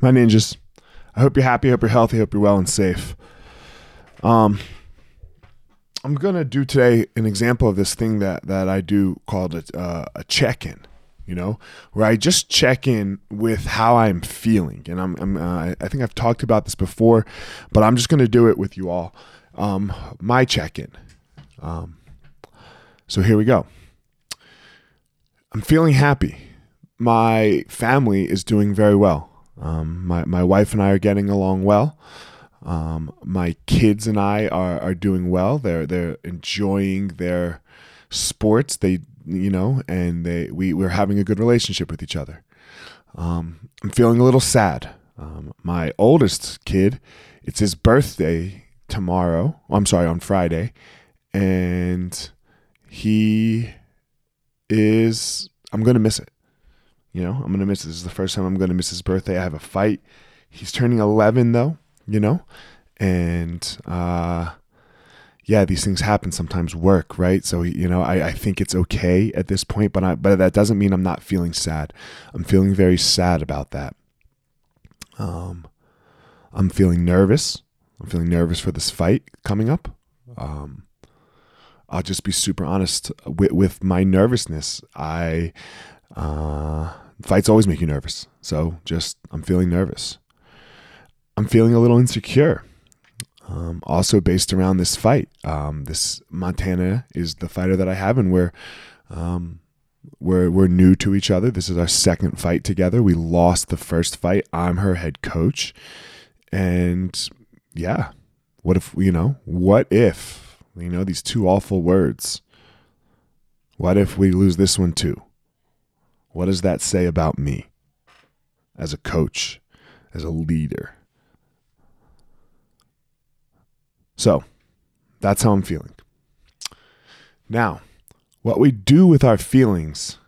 my ninjas. I hope you're happy. Hope you're healthy. Hope you're well and safe. Um, I'm gonna do today an example of this thing that that I do called a, uh, a check-in. You know, where I just check in with how I'm feeling, and I'm, I'm uh, I think I've talked about this before, but I'm just gonna do it with you all. Um, my check-in. Um, so here we go. I'm feeling happy. My family is doing very well. Um, my, my wife and I are getting along well. Um, my kids and I are, are doing well. They're they're enjoying their sports. They you know, and they we we're having a good relationship with each other. Um, I'm feeling a little sad. Um, my oldest kid, it's his birthday tomorrow. I'm sorry, on Friday, and he is. I'm gonna miss it. You know, I'm gonna miss it. This is the first time I'm gonna miss his birthday. I have a fight. He's turning 11 though. You know, and uh, yeah, these things happen. Sometimes work, right? So you know, I, I think it's okay at this point, but I but that doesn't mean I'm not feeling sad. I'm feeling very sad about that. Um, I'm feeling nervous. I'm feeling nervous for this fight coming up. Um, I'll just be super honest with, with my nervousness. I uh, fights always make you nervous. So just I'm feeling nervous. I'm feeling a little insecure. Um, also based around this fight. Um, this Montana is the fighter that I have, and we're um, we're we're new to each other. This is our second fight together. We lost the first fight. I'm her head coach, and yeah, what if you know? What if you know these two awful words? What if we lose this one too? What does that say about me as a coach, as a leader? So that's how I'm feeling. Now, what we do with our feelings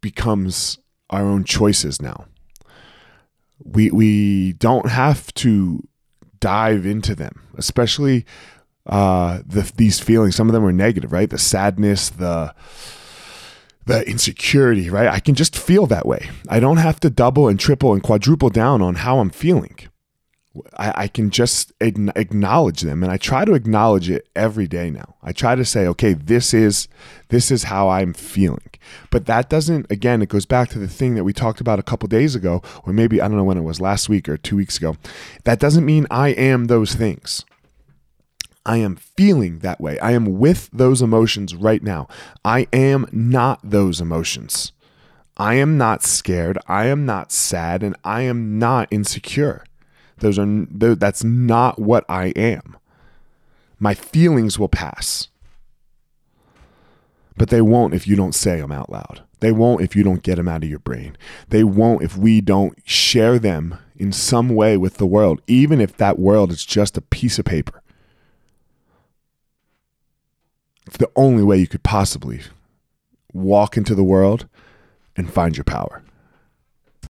becomes our own choices now. We, we don't have to dive into them, especially uh, the, these feelings. Some of them are negative, right? The sadness, the the insecurity, right? I can just feel that way. I don't have to double and triple and quadruple down on how I'm feeling. I, I, can just acknowledge them and I try to acknowledge it every day now. I try to say, okay, this is this is how I'm feeling. But that doesn't again, it goes back to the thing that we talked about a couple days ago, or maybe I don't know when it was last week or two weeks ago. That doesn't mean I am those things. I am feeling that way. I am with those emotions right now. I am not those emotions. I am not scared. I am not sad. And I am not insecure. Those are that's not what I am. My feelings will pass. But they won't if you don't say them out loud. They won't if you don't get them out of your brain. They won't if we don't share them in some way with the world, even if that world is just a piece of paper. It's the only way you could possibly walk into the world and find your power.